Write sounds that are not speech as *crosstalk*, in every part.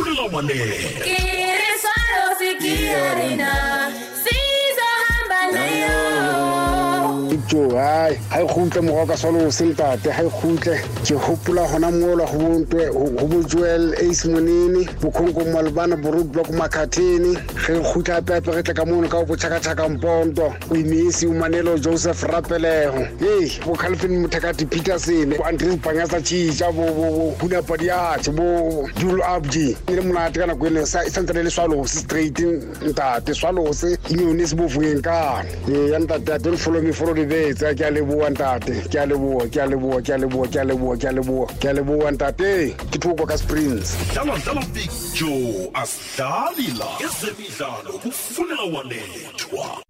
kufulela wanele Quiere solo si quiere sizohamba nayo jo hai ha e khutle mo ka solo se ntate ha e khutle ke hopola hona mola ho bontwe ho bo Joel Ace Monini bo khonko malbana bo road block makhathini ge e khutla pepe re tla ka mono ka bo chaka chaka mpondo o imisi umanelo Joseph Rapeleho hey bo Calvin Muthakati Peterson bo Andrew Pangasa Chicha bo bo huna padiache bo Julu Abji ile monate kana kwele sa isantsele le swalo se straight ntate swalo se inyone se bo vuyeng ka eh ya ntate don't follow me for the betse ke a leboa ntate. Ke a leboa ke a leboa ke a leboa ke a leboa ke a leboa ke a leboa ntate. Ke thoko ka springs. Dlala dlala big joe asidlali la ezemidlalo kufulela wanethwa.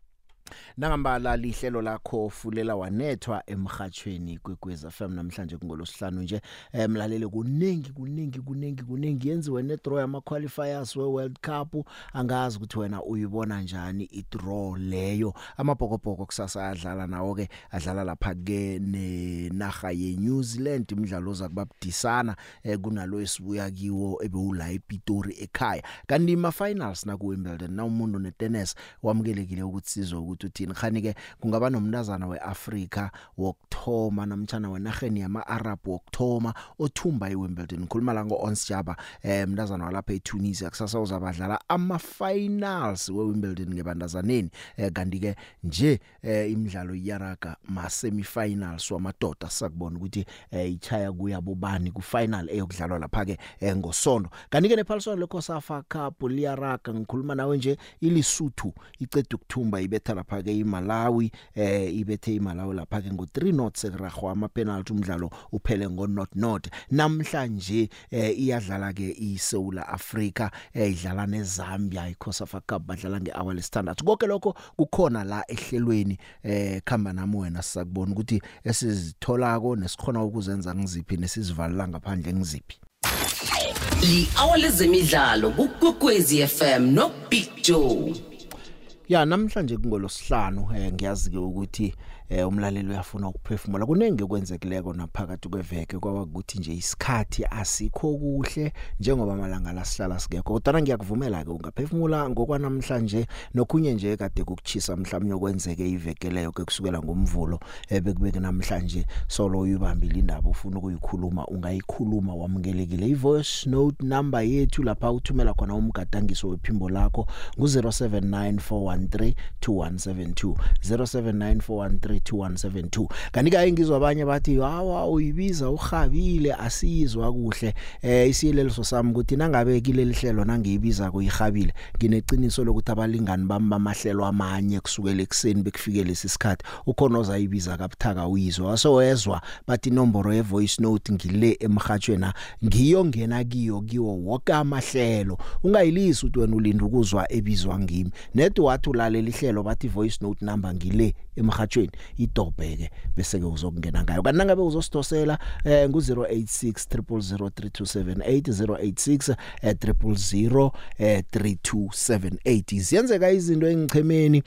Nangambala lihlelo lakho fulela wanethwa emhathweni kwekweza FM namhlanje kungolosihlanu nje. Emlalele kuningi kuningi kuningi kuningi. Yenziwe ne draw yama qualifiers we World Cup. Angazi ukuthi wena uyibona njani i draw leyo. Amabhokobhoko kusasa adlala nawo ke adlala lapha ke nenaga ye New Zealand imidlalo zakubabudisana eh, kunalo esibuya kiwo ebewula ePitori ekhaya. Kanti ma finals na ku Wimbledon na umuntu ne tennis wamukelekile ukuthi sizwe ukuthi uthini? Khani ke kungaba nomntazana weAfrika wokthoma namtjana wenarheni yama-Arab wokthoma othumba iWimbledon. Ngikhuluma la ngo-Ons Jabeur eh mntazana walapha eTunisia. Kusasa uzabadlala ama-finals weWimbledon ngebandazaneni. Eh, kanti ke nje eh, imidlalo iyaraga ma-semi-finals wamadoda. Sakubona ukuthi eh, ichaya kuya bobani ku-final eyokudlalwa lapha ke eh, ngosonto kanti ke nephaliswano leCOSAFA Cup liyaraga. Ngikhuluma nawe nje ilisuthu icede ukuthumba ibetha lapha ke iMalawi eh ibethe iMalawi lapha ke ngo3 not sekuragwa ama penalty umdlalo uphele ngo not. Not namhlanje eh iyadlala ke iSouth Africa eh idlala neZambia iCOSAFA Cup badlala ngehour lesithandathu. Konke lokho kukhona la ehlelweni eh khamba nami wena sizakubona ukuthi esizitholako nesikhona ukuzenza ngiziphi nesizivalela ngaphandle ngiziphi. Li-hour lezemidlalo kukwekwezi fm no big joe. Ya namhlanje kungolosihlanu eh ngiyazi ke ukuthi eh umlaleli uyafuna ukuphefumula. Kunenge kwenzekileko naphakathi kweveke kwaba ukuthi nje isikhathi asikho kuhle njengoba amalanga lasihlala singekho. Kodwa ngiyakuvumela ke ungaphefumula ngokwanamhlanje. Nokhunye nje kade kukuchisa mhlawumnye kwenzeke iveke leyo ke kusukela ngomvulo ebekubeke namhlanje solo uyibambile indaba ufuna ukuyikhuluma ungayikhuluma wamukelekile. Ivoice note number yethu lapha uthumela khona umgadangiso wephimbo lakho ngu 0794132172 0794132172 kanti ke ngizwa abanye bathi hawa uyibiza uhabile asizwa kuhle. Eh isiyeleliso sami ukuthi nangabe kileli hlelo nangiyibiza kuyihabile ngineqiniso lokuthi abalingani bami bamahlelo amanye kusukela ekseni bekufike lesisikhathi ukhona ozayibiza kabuthaka uyizwa. Wasowezwa bathi inomboro ye voice note ngile emhathweni ngiyongena kiyo kiwo wonke amahlelo. Ungayilisi ukuthi wena ulinda ukuzwa ebizwa ngimi. Nethi wathi ulalela ihlelo bathi voice note number ngile emhathweni idobheke bese ke uzokungena ngayo. Kanti nangabe uzosidosela eh ngu 0863003278 086 eh 3278 ziyenzeka izinto engichemeni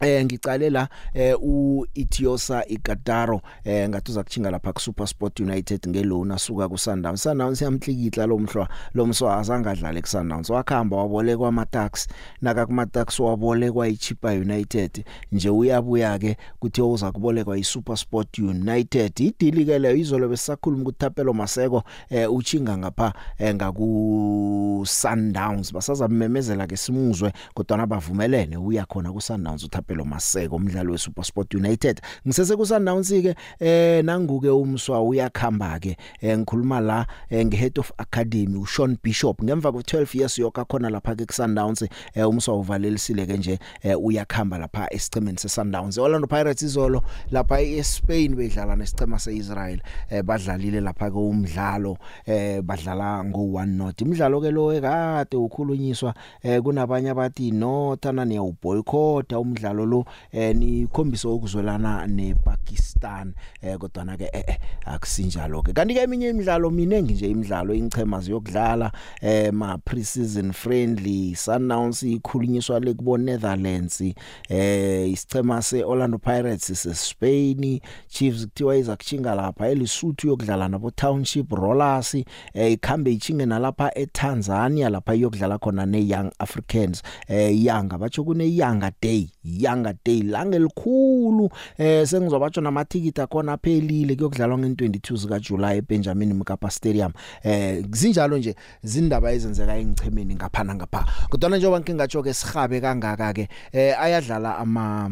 Eh ngicale la eh uEthiosa iGataro eh ngathi uzakuchinga lapha ku SuperSport United ngeloan asuka ku Sundowns Sundowns yamhlikihla lo mhlwa lo mswa azangadlala ku Sundowns wakhamba wabolekwa ama tax naka kuma tax wabolekwa iChipa United. Nje uyabuya ke kuthi uza kubolekwa iSuperSport United. Idili ke leyo izolo besakhuluma ukuthapelo maseko eh uchinga ngapha eh, ngaku Sundowns basazamemezela ke simuzwe kodwa nabavumelene uya khona ku Sundowns uthapelo maseko umdlalo weSuperSport United. Ngisese ku Sundowns ke eh nanguke umswa uyakhamba ke eh, ngikhuluma la eh, ngehead of academy uSean Bishop. Ngemva kwe 12 years yoka khona lapha ke Sundowns eh, umswa uvalelisile ke nje eh, uyakhamba lapha esichemeni seSundowns. Orlando Pirates izolo lapha eSpain bedlala nesicema seIsrael eh, badlalile lapha ke umdlalo eh, badlala ngo 1 not imidlalo ke lo ekade ukhulunyiswa eh, kunabanye abathi no thana niya uboycott umdlalo umdlalo lo eh nikhombisa ukuzwelana nePakistan eh kodwa na ke eh akusinjalo ke kanti ke eminye imidlalo minengi nje imidlalo ingchema ziyokudlala eh ma pre-season friendly Sundowns ikhulunyiswa le kubo Netherlands eh isichema seOrlando Pirates seSpain Chiefs kuthiwa izakuchinga lapha eLesotho yokudlala nabo Township Rollers eh ikhambe ichinge nalapha eTanzania lapha iyokudlala khona neYoung Africans eh Yanga batsho kune Yanga Day Yanga Day langelikhulu eh sengizobatsho namathikiti akhona aphelile kuyokudlalwa nge22 zika July eBenjamin Mkapa Stadium. Eh zinjalo nje zindaba ezenzeka engichemeni ngaphana ngapha kodwa njengoba ngike ngatsho ke sihabe kangaka ke eh ayadlala ama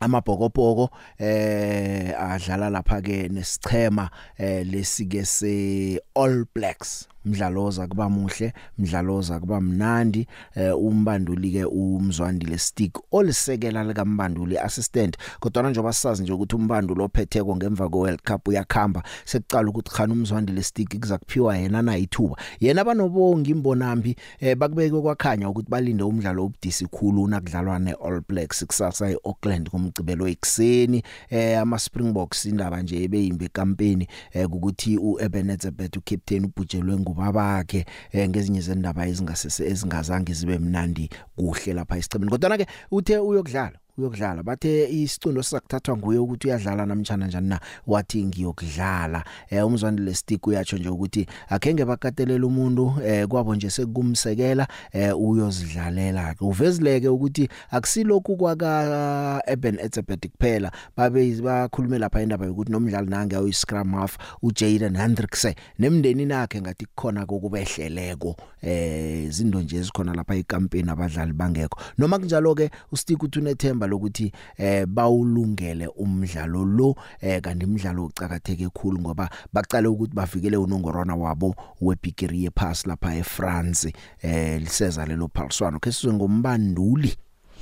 amabhokobhoko eh adlala lapha ke nesichema eh lesike se All Blacks. Umdlalo oza kuba muhle umdlalo oza kuba mnandi. Eh umbanduli ke umzwandile stick olisekela lika mbanduli assistant. Kodwa njengoba sazi nje ukuthi umbanduli ophetheko ngemva ko World Cup uyakhamba sekucala ukuthi khana umzwandile stick kuza kuphiwa yena na ithuba. Yena banobongi imbonambi eh bakubeke kwakhanya ukuthi balinde umdlalo obudisi khulu unakudlalwa ne All Blacks kusasa eAuckland kumgcibelo ekseni eh ama Springboks indaba nje ebeyimbe campaign eh ukuthi uEbenezer uCaptain ubhujelwe ngubabakhe eh, ngezinye zendaba ezingasese ezingazange zibe mnandi kuhle lapha isicemeni kodwa ke uthe uyokudlala uyokudlala. Bathe isicundo sizakuthathwa nguye ukuthi uyadlala namtjana njani na wathi ngiyokudlala. Eh umzwandile stick uyatsho nje ukuthi akhenge bakatelela umuntu eh kwabo nje sekumsekela eh uyozidlalela. Uvezileke ukuthi akusilokhu kwaka Eben Etzebeth kuphela. Babe bakhulume lapha indaba yokuthi nomdlali nange uyi scrum half uJaden Hendricks nemndeni nakhe ngathi kukhona kokubehleleko. Eh izinto nje ezikhona lapha ecampaign abadlali bangekho. Noma kunjalo ke ustick uthi unethemba lokuthi eh bawulungele umdlalo lo eh kanti imidlalo ucakatheke kakhulu ngoba baqale ukuthi bavikele unongorwana wabo webigiri yepass lapha eFrance eh liseza lelo phaliswano. Kesizwe ngombanduli.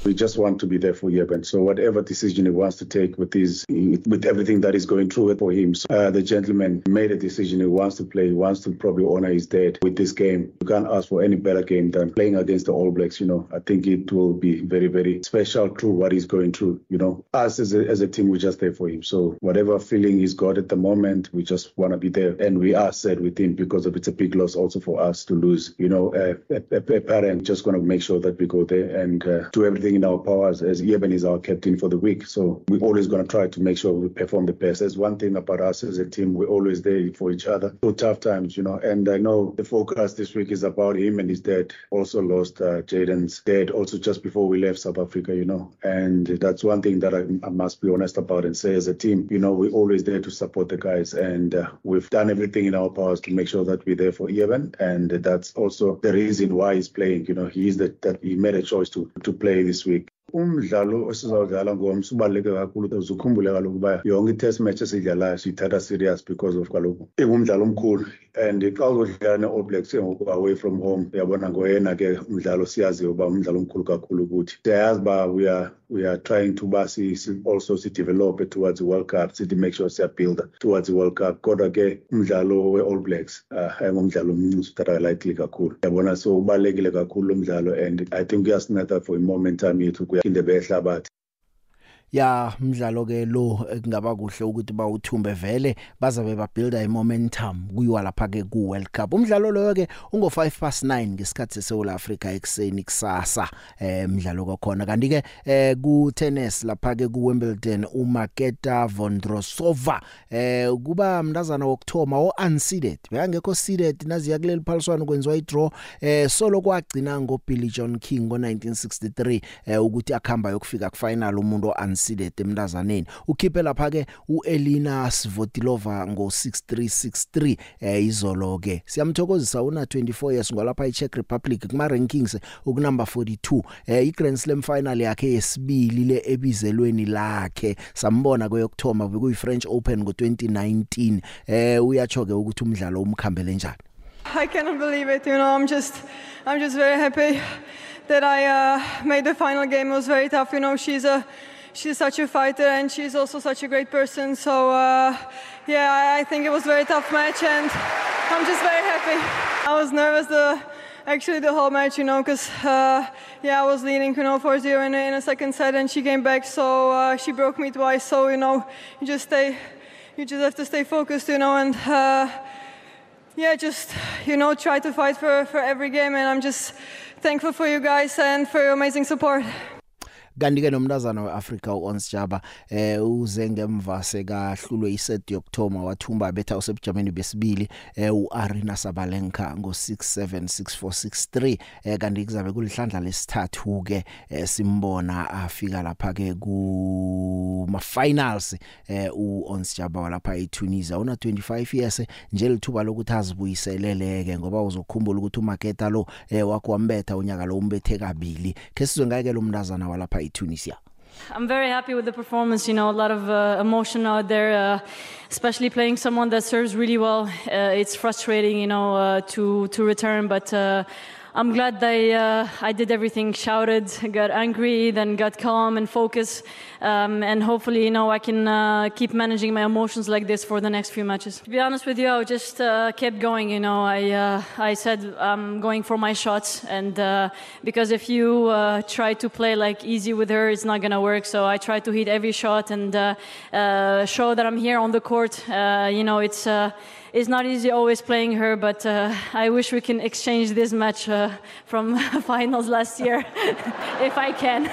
We just want to be there for Jurgen. So whatever decision he wants to take with his, with everything that is going through for him, so, uh, the gentleman made a decision. He wants to play. He wants to probably honor his dad with this game. You can't ask for any better game than playing against the All Blacks. You know, I think it will be very, very special through what he's going through. You know, us as a, as a team, we're just there for him. So whatever feeling he's got at the moment, we just want to be there, and we are sad with him because of it's a big loss also for us to lose. You know, a, a, a parent just going to make sure that we go there and uh, do everything in our power as, as Eben is our captain for the week. So we're always going to try to make sure we perform the best. There's one thing about us as a team, we're always there for each other through tough times, you know. And I know the focus this week is about him and his dad. Also lost uh, Jaden's dad also just before we left South Africa, you know. And that's one thing that I, I must be honest about and say as a team, you know, we're always there to support the guys. And uh, we've done everything in our powers to make sure that we're there for Eben. And that's also the reason why he's playing. You know, he is that, that he made a choice to, to play this week. umdlalo esizawudlala ngomso ubaluleke kakhulu uzukhumbule kaloku uba yonke i-test match esiyidlalayo siyithatha serious because of kaloku ingumdlalo omkhulu and xa uzodlala ne-all blacks ngoku away from home uyabona ngoyena ke umdlalo siyaziyo uba umdlalo omkhulu kakhulu kuthi. Siyayazi uba we are we are trying to ba si, si also sidevelope towards the world cup sithi make sure siyabuilda towards the world cup. Kodwa ke umdlalo we-all blacks uh, ayingumdlalo omncinci uthatha lightly kakhulu. Yabona so ubalulekile kakhulu lo mdlalo and i think uyasinatha for i-momentum yethu kuya indebe yehlabathi ya umdlalo ke lo kungaba kuhle ukuthi bawuthumbe vele bazabe babuilda i-momentum kuyiwa lapha ke ku World Cup. Umdlalo loyo ke ungo 5 past 9 ngesikhathi seSouth Africa ekseni kusasa eh umdlalo kwakhona. Kanti ke eh ku tennis lapha ke ku Wimbledon uMaketa Vondrosova eh kuba mndazana wokthoma o unseeded bekangekho seeded naziya kuleli phaliswano kwenziwa i-draw eh solo kwagcina ngo Billie Jean King ngo 1963 eh ukuthi akhamba yokufika ku final umuntu o unseeded emntazaneni ukhiphe lapha ke uElina Svotilova ngo 6363 eh izolo ke siyamthokozisa una 24 years ngolapha eCzech Republic kuma rankings ukunumber 42 eh iGrand Slam final yakhe yesibili le ebizelweni lakhe sambona kweyokthoma bekuyi French Open ngo2019 eh uyacho ke ukuthi umdlalo umkhambele njani I cannot believe it. You know, I'm just, I'm just very happy that I uh, made the final game. It was very tough. You know, she's a, she's such a fighter and she's also such a great person. So uh, yeah, I, think it was a very tough match, and I'm just very happy. I was nervous the actually the whole match, you know, because uh, yeah, I was leading, you know, 4-0 in, a- in a second set, and she came back, so uh, she broke me twice. So you know, you just stay, you just have to stay focused, you know, and uh, yeah, just you know, try to fight for for every game, and I'm just thankful for you guys and for your amazing support. Kanti ke nomntazana weAfrica uOns Jaba eh uze ngemva sekahlulwe iset yokthoma wathumba betha usebujameni besibili eh uArina Sabalenka ngo 676463 eh kanti kuzabe kulihlandla lesithathu ke eh, simbona afika lapha ke ku ma finals eh uOns Jaba walapha eTunisia. Una 25 years nje lithuba lokuthi azibuyiseleleke ngoba uzokhumbula ukuthi uMaketa lo eh wakwambetha unyaka lo umbethe kabili. Ke sizwe ngeke lo mntazana walapha eTunisia I'm very happy with the performance. You know, a lot of uh, emotion out there, uh, especially playing someone that serves really well. Uh, it's frustrating, you know, uh, to to return, but. I'm glad I, uh, I did everything, shouted, got angry, then got calm and focused. Um, and hopefully, you know, I can uh, keep managing my emotions like this for the next few matches. To be honest with you, I just uh, kept going. You know, I, uh, I said I'm going for my shots. And uh, because if you uh, try to play like easy with her, it's not going to work. So I try to hit every shot and show that I'm here on the court. You know, it's. It's not easy always playing her, but uh, I wish we can exchange this match uh, from *laughs* finals last year, *laughs* if I can.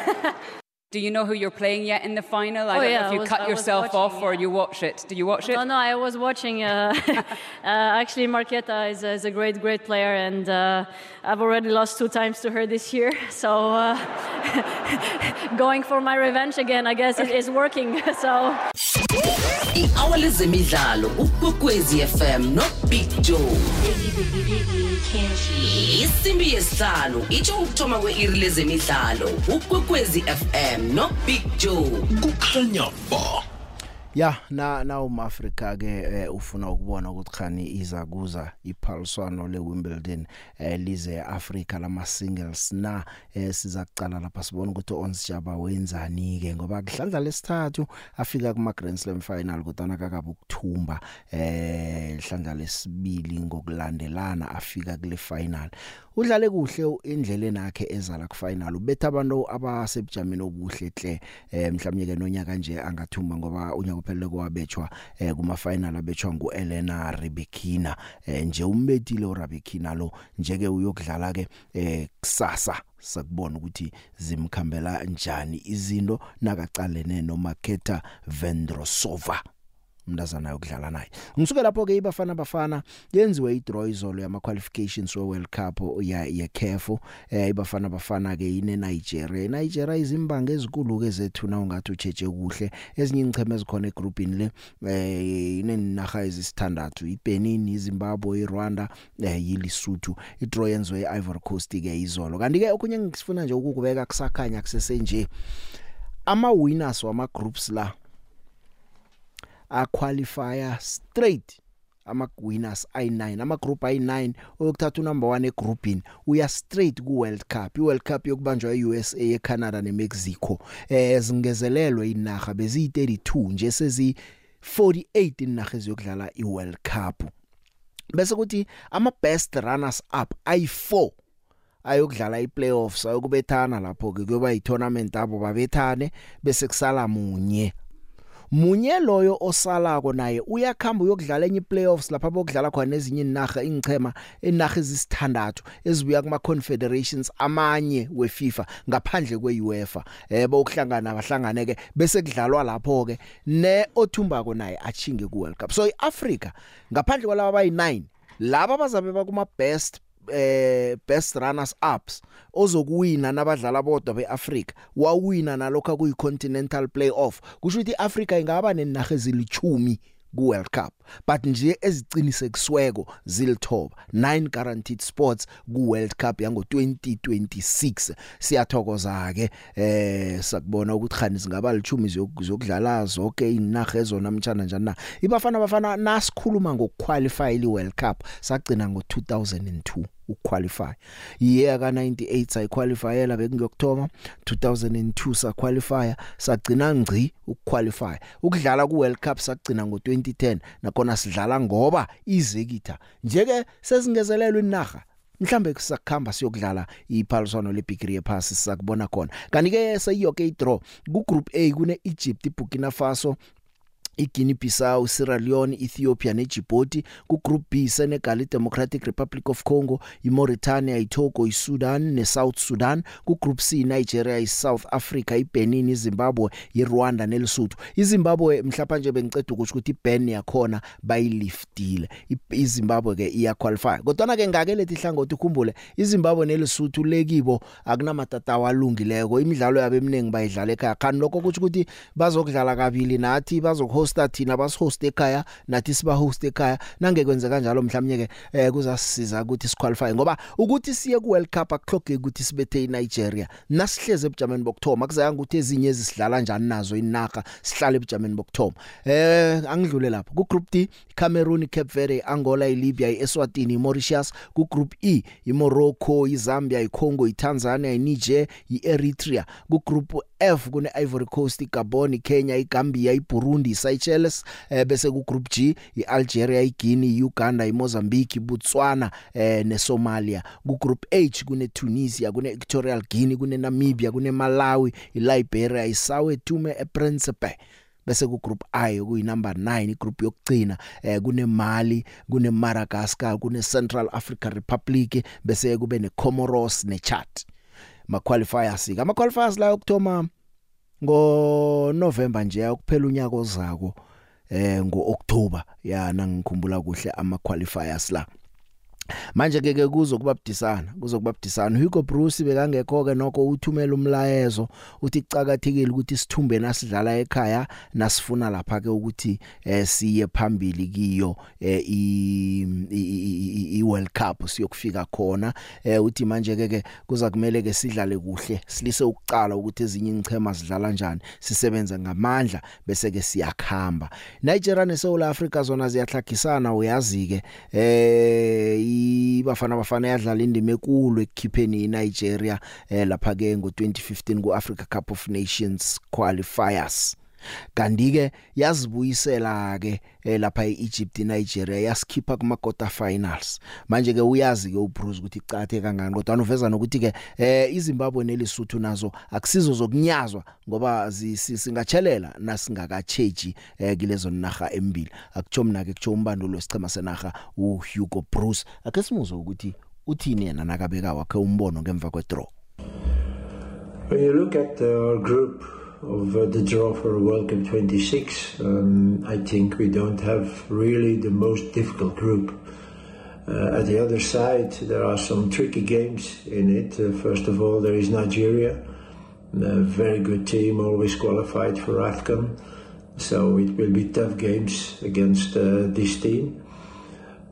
*laughs* Do you know who you're playing yet in the final? I Oh, don't yeah, know if you was- cut I yourself watching, off or yeah. you watch it. Did you watch it? No, no, I was watching. Uh, *laughs* uh, actually, Marqueta is, is a great, great player, and uh, I've already lost two times to her this year. *laughs* So uh, *laughs* going for my revenge again, I guess it is working. So. i-hour lezemidlalo ukwekwezi fm nobig joe isimbi yesihlanu itsho ukuthoma kwe-iri lezemidlalo ukwekwezi fm nobig joe. Kukhanya ba. Ya na na umAfrika ke eh, ufuna ukubona ukuthi khani iza kuza iphaliswano leWimbledon eh, lize Africa lama singles na eh, siza kucala lapha sibona ukuthi Ons Jaba wenzani ke ngoba kuhlandla lesithathu afika kuma Grand Slam final kodwa kakabe ukuthumba eh hlandla lesibili ngokulandelana afika kule final. Udlale kuhle indleleni yakhe ezala ku final ubetha abantu abasebujameni obuhle hle eh mhlawumnye ke nonyaka nje angathumba ngoba unyaka uphelele kwabetshwa eh kuma final abetshwa nguElena Rybakina eh nje umbetile uRybakina lo nje ke uyokudlala ke eh kusasa. Sakubona ukuthi zimkhambela njani izinto nakacalene noMaketa Vendrosova. Umntazana yokudlala naye. Ngisuke lapho ke ibafana bafana yenziwe idraw izolo yama qualifications we World Cup ya yeCAF eh ibafana bafana ke ine Nigeria Nigeria izimbangi ezikulu ke zethu na ungathi ucheche kuhle. Ezinye ingcheme ezikhona egroupini le eh inenaga ezisithandathu iBenin iZimbabwe iRwanda eh yiLesotho idraw yenziwe eIvory Coast ke izolo. Kanti ke okunye ngisifuna nje ukukubeka kusakhanya kusesenje ama winners wama groups la aqualifier straight ama winners ay9 ama group ay9 oyokuthatha unumber 1 egroupini uya straight ku World Cup. I World Cup yokubanjwa eUSA eCanada neMexico eh zingezelelwe inaga bezi 32 nje sezi 48 inaga eziyokudlala iWorld Cup. Bese kuthi ama best runners up ay4 ayokudlala iplayoffs ayokubethana lapho ke kuyoba itournament abo babethane bese kusala munye. Munye loyo osalako naye uyakhamba uyokudlala enye playoffs lapha bokudlala khona nezinye inaga ingchema enaga ezisithandathu ezibuya kuma confederations amanye weFIFA ngaphandle kweUEFA. Eh bokuhlangana abahlangane ke bese kudlalwa lapho ke ne othumbako naye achinge ku World Cup. So iAfrica ngaphandle kwalabo abayi9 laba bazabe bakuma best eh best runners ups ozokuwina nabadlala bodwa beAfrica wawina nalokho kuyi continental playoff. Kusho ukuthi iAfrica ingaba nenaga ezilichumi ku World Cup. But nje eziqinisekisweko zilithoba 9 guaranteed spots ku World Cup yango 2026 siyathokoza ke eh sakubona ukuthi khani singaba lichumi zokudlala zonke inaga ezona mtshana njani na. Ibafana bafana nasikhuluma ngokuqualify i World Cup sagcina ngo 2002 ukuqualify. Year ka 98 sayiqualifyela bekungiyokthoma 2002 sa qualify sagcina ngci ukuqualify ukudlala ku World Cup sagcina ngo 2010 nakona sidlala ngoba izekitha njeke sesingezelelwe inaga mhlambe kusakhamba siyokudlala iphaliswano lebigiri yephasi sizakubona khona. Kanti ke seyiyoke idraw ku group A kune Egypt iBurkina Faso iGuinea Bissau, Sierra Leone, Ethiopia neDjibouti ku group B Senegal, iDemocratic Republic of Congo, iMauritania, iTogo, iSudan neSouth Sudan ku group C Nigeria, iSouth Africa, iBenin, iZimbabwe, iRwanda neLesotho. iZimbabwe mhlapa nje bengiceda ukuthi ukuthi iBen yakhona bayiliftile. iZimbabwe ke iya qualify. Kodwa ke ngake lethi hlangothi ukhumbule iZimbabwe neLesotho lekibo akunamatatawa alungileko. Imidlalo yabe eminingi bayidlala ekhaya. Kanti lokho kuthi ukuthi bazokudlala kabili nathi bazokho hosta thina basihost ekhaya nathi siba host ekhaya. Nange kwenze kanjalo mhlawumnye ke eh, kuzasisiza ukuthi siqualify ngoba ukuthi siye ku World Cup akuhloge ukuthi sibethe iNigeria. Nasihleze ebujameni bokthoma kuzayanga ukuthi ezinye ezisidlala njani nazo inaga sihlale ebujameni bokthoma eh angidlule lapho. Ku group D Cameroon Cape Verde Angola iLibya iEswatini iMauritius. Ku group E iMorocco iZambia iCongo iTanzania iNiger iEritrea. Ku group F kune Ivory Coast iGabon iKenya iGambia iBurundi iSeychelles eh, bese ku group G iAlgeria iGuinea iUganda iMozambique iBotswana eh, neSomalia. Ku group H kune Tunisia kune Equatorial Guinea kune Namibia kune Malawi iLiberia iSawe Tome ePrincipe. Bese ku group I kuyi number 9 igroup yokugcina eh kune Mali kune Madagascar kune Central African Republic bese kube ne Comoros ne Chad ma qualifiers ama qualifiers la okthoma ngo November nje ukuphela unyaka ozako eh ngo October yana ngikhumbula kuhle ama qualifiers la. Manje ke ke kuzokuba budisana kuzokuba budisana. Hugo Bruce bekangekho ke nokho uthumela umlayezo uthi cakathekile ukuthi sithumbe nasidlala ekhaya nasifuna lapha ke ukuthi eh siye phambili kiyo eh i i World Cup siyokufika khona. Eh uthi manje ke ke kuza kumele ke sidlale kuhle silise ukucala ukuthi ezinye ingchema zidlala kanjani sisebenza ngamandla bese ke siyakhamba. Nigeria neSouth Africa zona ziyahlagisana uyazi ke eh ibafana bafana yadlala indima enkulu ekukhipheni iNigeria eh lapha ke ngo2015 kuAfrica Cup of Nations qualifiers. Kanti ke yazibuyisela ke eh, lapha eEgypt Nigeria yasikhipha kuma quarter finals. Manje ke uyazi ke uBruce ukuthi icathe kangani kodwa uveza nokuthi ke eh iZimbabwe neLesotho nazo akusizo zokunyazwa ngoba singachelela nasingakacheji eh kilezo naga embili. Akutsho mina ke kutsho umbandulo wesichema senaga uHugo Bruce. Ake simuzwe ukuthi uthini yena nakabeka wakhe umbono ngemva kwedraw? When you look at our group of uh, the draw for World Cup 26. Um, I think we don't have really the most difficult group. Uh, at the other side, there are some tricky games in it. Uh, first of all, there is Nigeria, a very good team, always qualified for AFCON. So it will be tough games against uh, this team.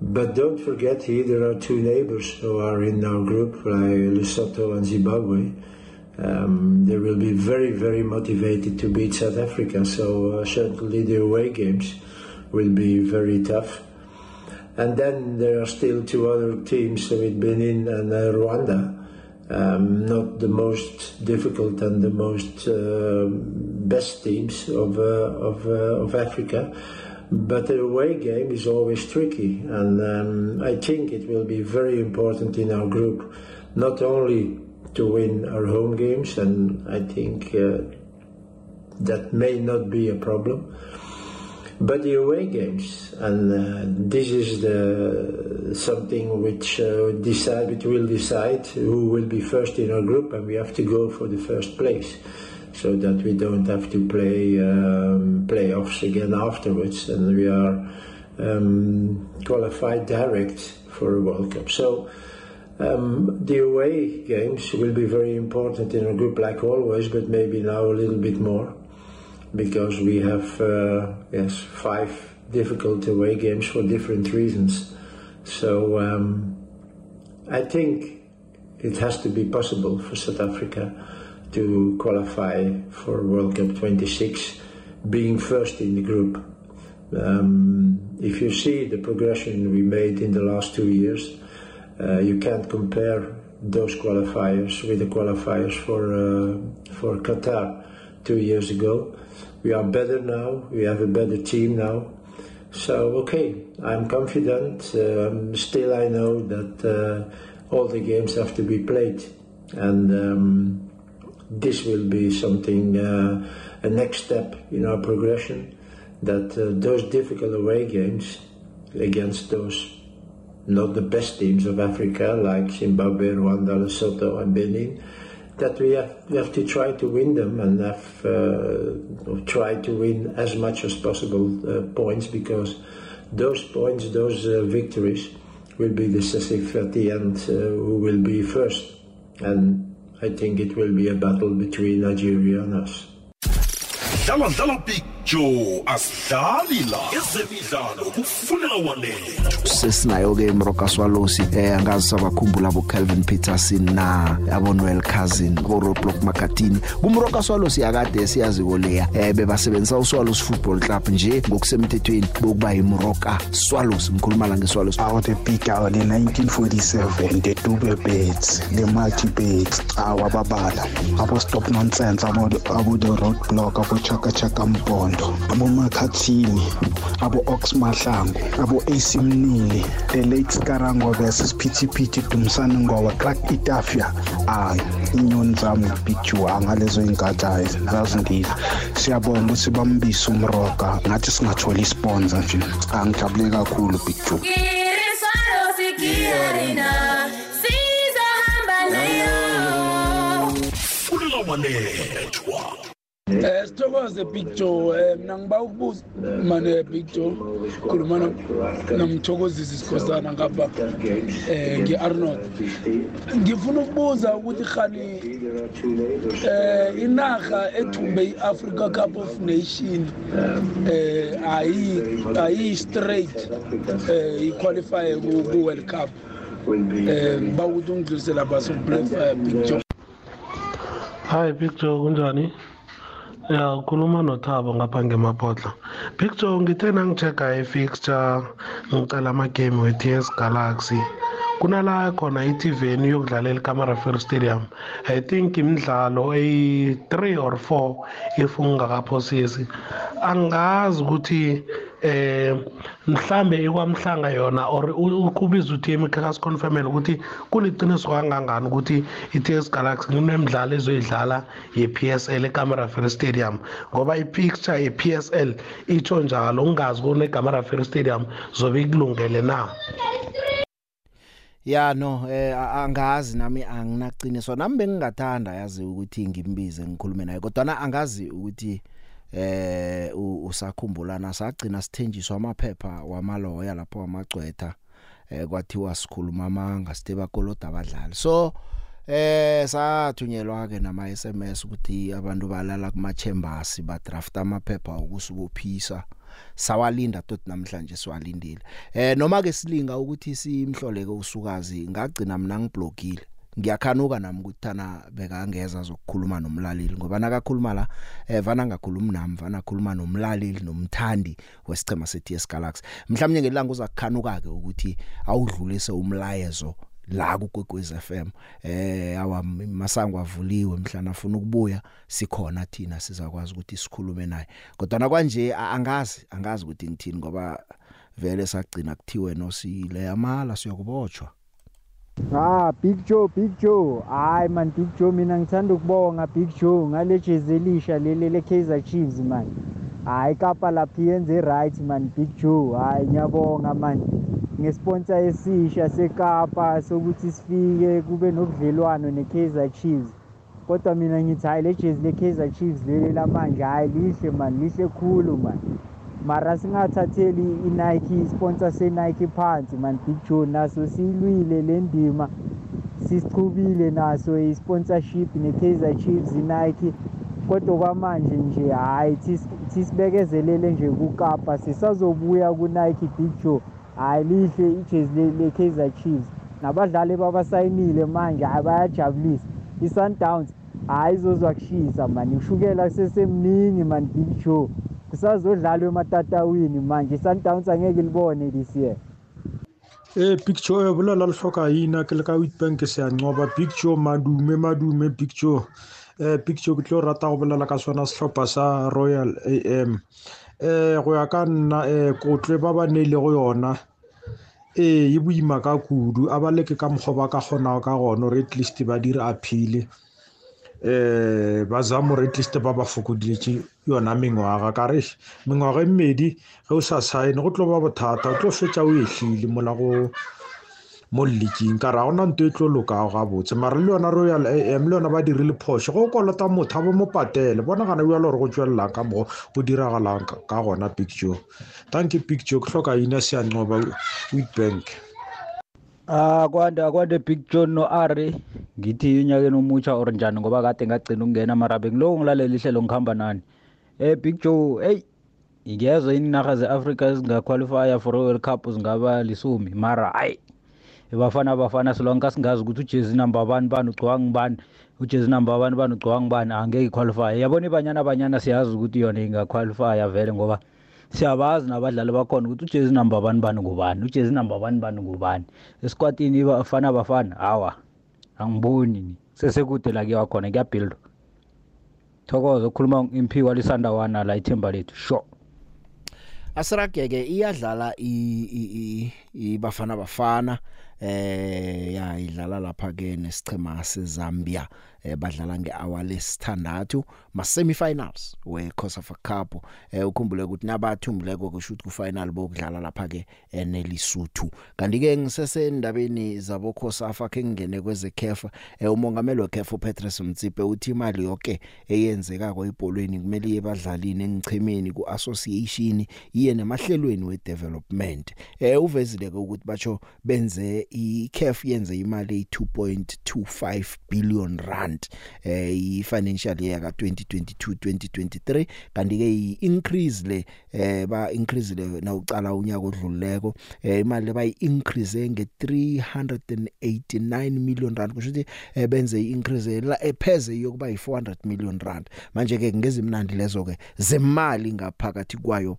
But don't forget here there are two neighbors who are in our group, like Lesotho and Zimbabwe. Um, they will be very, very motivated to beat South Africa. So uh, certainly the away games will be very tough. And then there are still two other teams with Benin and uh, Rwanda. Um, not the most difficult and the most uh, best teams of uh, of, uh, of Africa, but the away game is always tricky, and um, I think it will be very important in our group, not only to win our home games, and I think uh, that may not be a problem. But the away games, and uh, this is the something which uh, decide, which will decide who will be first in our group, and we have to go for the first place, so that we don't have to play um, playoffs again afterwards, and we are um, qualified direct for a World Cup. So. Um, the away games will be very important in a group like always, but maybe now a little bit more because we have uh, yes five difficult away games for different reasons. So um, I think it has to be possible for South Africa to qualify for World Cup 26, being first in the group. Um, if you see the progression we made in the last two years. Uh, you can't compare those qualifiers with the qualifiers for uh, for Qatar two years ago. We are better now. We have a better team now. So okay, I'm confident. Um, still, I know that uh, all the games have to be played, and um, this will be something uh, a next step in our progression. That uh, those difficult away games against those not the best teams of Africa like Zimbabwe, Rwanda, Lesotho, and Benin. That we have, we have to try to win them and have uh, try to win as much as possible uh, points because those points, those uh, victories, will be decisive at the end. Uh, who will be first? And I think it will be a battle between Nigeria and us. dlala dlala big joe asidlali la ezemidlalo kufuneka wanethwa. Sesinayo ke Mroka Swalosi eh angazi sabakhumbula abo Calvin Peterson na abo Noel Cousin bo Roadblock Makatini kumroka Swalosi akade siyazi koleya eh bebasebenzisa uSwalosi Football Club nje ngokusemthethweni bokuba yiMroka Swalosi ngikhuluma la ngeSwalosi awu the big hour le 1947 the dube beds the multi beds awu ababala abo stop nonsense abo abo the roadblock abo chaka chaka mpondo abo makhathini abo ox mahlangu abo AC Mnili the late Skarango versus Phithiphithi Dumsane Ngowa Clark Itafia ah inyoni zami big Joe ngalezo ingadi azindile siyabonga ukuthi bambisa umroka ngathi singathola isponsor nje angijabule kakhulu big Joe Iriswalo sikiarina sizohamba nayo funeka wanethwa Eh sithokoze Big Joe eh mina ngiba ukubuza manje Big Joe khuluma no- nomthokozisi sikhosana ngapha eh ngiArnold ngifuna ukubuza ukuthi khani eh inaga ethumbe iAfrica Cup of Nation eh ayi ayi straight eh iqualify ku ku World Cup. Eh ngiba ukuthi ungidlulisele lapha so play for Big Joe Hi Big Joe kunjani? Ya ukhuluma noThabo ngapha ngemaphodla. Big Joe ngithe nangichecka i-fixture ngicela ama-game we-TS Galaxy. Kunala khona i-TVN yokudlalela iCamera Fair Stadium. I think imidlalo eyi-3 or 4 if ungakaphosisi. Angazi ukuthi eh mhlambe ikwamhlanga yona or u- ukubiza uthi emikhaka siconfirmele ukuthi kuliqiniso kangangani ukuthi i-TS Galaxy kunemidlalo ezoyidlala ye-PSL eCamera Fair Stadium? Ngoba i-picture ye-PSL itsho njalo ungazi kune eCamera Fair Stadium zobe ikulungele na? Ya no eh a- angazi nami anginaqiniso nami bengingathanda yazi ukuthi ngimbize ngikhulume naye kodwa na angazi ukuthi eh usakhumbulana sagcina sithenjiswa amaphepha wamaloya lapho wamagcwetha eh kwathiwa sikhuluma amanga sithe bakoloda abadlali. So eh sathunyelwa ke nama SMS ukuthi abantu balala kuma chambers ba draft amaphepha okusubophisa sawalinda tot namhlanje siwalindile. Eh noma ke silinga ukuthi simhloleke usukazi ngagcina mina ngiblogile ngiyakhanuka nami ukuthi thana bekangeza zokukhuluma nomlaleli ngoba nakakhuluma la eh vana ngakhuluma nami vana khuluma nomlaleli nomthandi wesicema seTS Galaxy. Mhlawumnye ngelanga uzakukhanuka ke ukuthi awudlulise umlayezo la kuGwegwez FM eh awa masango avuliwe mhlana afuna ukubuya sikhona thina sizakwazi ukuthi sikhulume naye. Kodwa na kwanje a- angazi angazi ukuthi ngithini ngoba vele sagcina kuthiwe nosile amala siyakubotshwa Ah Big Joe Big Joe. Hayi man Big Joe mina ngithanda ukubonga Big Joe. Ngale jezi elisha leli le Kaizer Chiefs man. Hayi kapa lapha yenze right man Big Joe. Hayi ngiyabonga man. Ngesponsor esisha sekapa sokuthi sifike kube nobudlelwano neKaizer Chiefs. Kodwa mina ngithi hayi le jezi le Kaizer Chiefs leli lamanje hayi lihle man lihle khulu man. Mara singathatheli i-Nike sponsor se-Nike phansi man. Big Joe naso siyilwile le ndima. Sisichubile naso i-sponsorship ne-Kaizer Chiefs i-Nike. Kodwa kwamanje nje hayi this- thisibekezelele nje kukapa. Sisazobuya ku-Nike Big Joe. Hayi lihle ijezi le- le-Kaizer Chiefs. Nabadlali babasayinile manje hayi bayajabulisa. i-Sundowns hayi izozwa kushisa man. Ushukela sesemningi man Big Joe. Kusazodlalwa ematatawini manje i-Sundowns angeke libone this year. Eh Big Joe eh bolela le hloka ina ke le ka Witbank se a ncoba Big Joe madume madume Big Joe. Eh Big Joe ke tlo rata go bolela ka sona sehlopha sa Royal AM eh go ya ka nna eh kotle ba ba neile go yona. Ee e boima ka kudu. A ba leke ka mokgwa ba ka kgonago ka gona gore at least ba dire appeal. Eh ba zama gore at least ba ba fokodiletse yona mengwaga ka re mengwaga e mmedi ge o sa sign go tlo ba bothata o tlo fetsa o ehlile mola go mo leaking ka ra gona nto e tlo lokago gabotse. Mara le yona royal am le yona ba dirile phoso go kolota motho a bo mo patele bona gana bjalo gore go tswelelang ka mogo go diragalang ka gona picture thank you picture ke tlhoka ina seancoba witbank. Ah kwanda kwande Big John no Ari. Ngithi unyakeni omutsha or njani ngoba kade ngagcina ukungena mara bengilo ngilalela ihlelo ngihamba nani? Eh Big Joe hey ngiyezwa inarha ze-Africa zingaqualifya for World Cup zingaba lisumi. Mara hayi bafana bafana silonke singazi ukuthi ujezi number bani bani ugcwanga ngibani ujezi number bani bani ugcwanga ngibani angeke iqualify. Yabona ibanyana banyana siyazi ukuthi yona ingaqualify vele ngoba siyabazi nabadlali bakhona ukuthi ujezi number bani bani ngubani? ujezi number bani bani ngubani? Esikwatini bafana bafana? Hawa angiboni sesekude la kuyiwa khona kuyabhildwa thokoza ukhuluma imphiwa lisandawana la ithemba lethu sure. Asirageke iyadlala ibafana bafana eh ya idlala lapha ke nesichema seZambia. Eh badlala ngehour lesithandathu ma semifinals we COSAFA Cup. Eh ukhumbule ukuthi nabathumbuleko kusho ukuthi ku final bokudlala lapha ke enelisuthu kanti ke ngisesendabeni zabo COSAFA ke ngene kweze CAF eh umongameli weCAF uPatrice Mtsipe uthi imali yonke eyenzeka kwaibholweni kumele yebadlalini engichemeni ku association iye nemahlelweni we development eh uvezile ukuthi bacho benze iCAF yenze imali e2.25 billion rand. Eh i-financial year ka 2022 2023 kanti ke i-increase le eh ba increase le na ucala unyaka odluleko eh imali bayi increase nge 389 million rand. Kusho ukuthi eh, benze i-increase la epheze yokuba yi400 million rand. Manje ke ngezimnandi lezo ke zemali ngaphakathi kwayo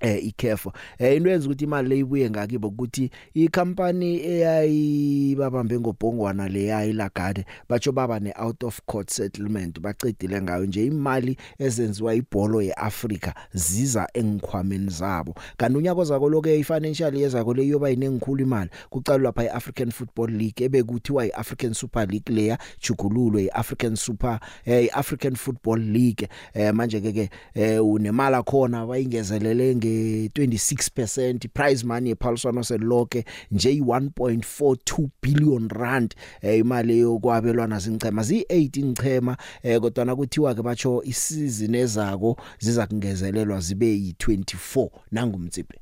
eh ikhefa eh into yenza ukuthi imali leyibuye ngakibo ukuthi ikhampani eyayibabambe ngobhongwana leyayi lagade batsho baba ne out of court settlement bacedile ngayo nje imali ezenziwa ibholo yeAfrica ziza engikhwameni zabo. Kanti unyaka ozako loke ifinancial yezako leyoba inengikhulu imali. Kucalwa lapha iAfrican Football League ebekuthiwa iAfrican Super League leya jugululwe iAfrican Super eh iAfrican Football League. Eh manje ke ke eh unemali khona bayingezelele nge26% prize money ephaliswano selonke nje i1.42 billion rand. Eh, imali yokwabelwana zincema zi8 incema eh, kodwa na kuthiwa ke batsho isizini ezako ziza kungezelelwa zibe yi24 nangumtsipe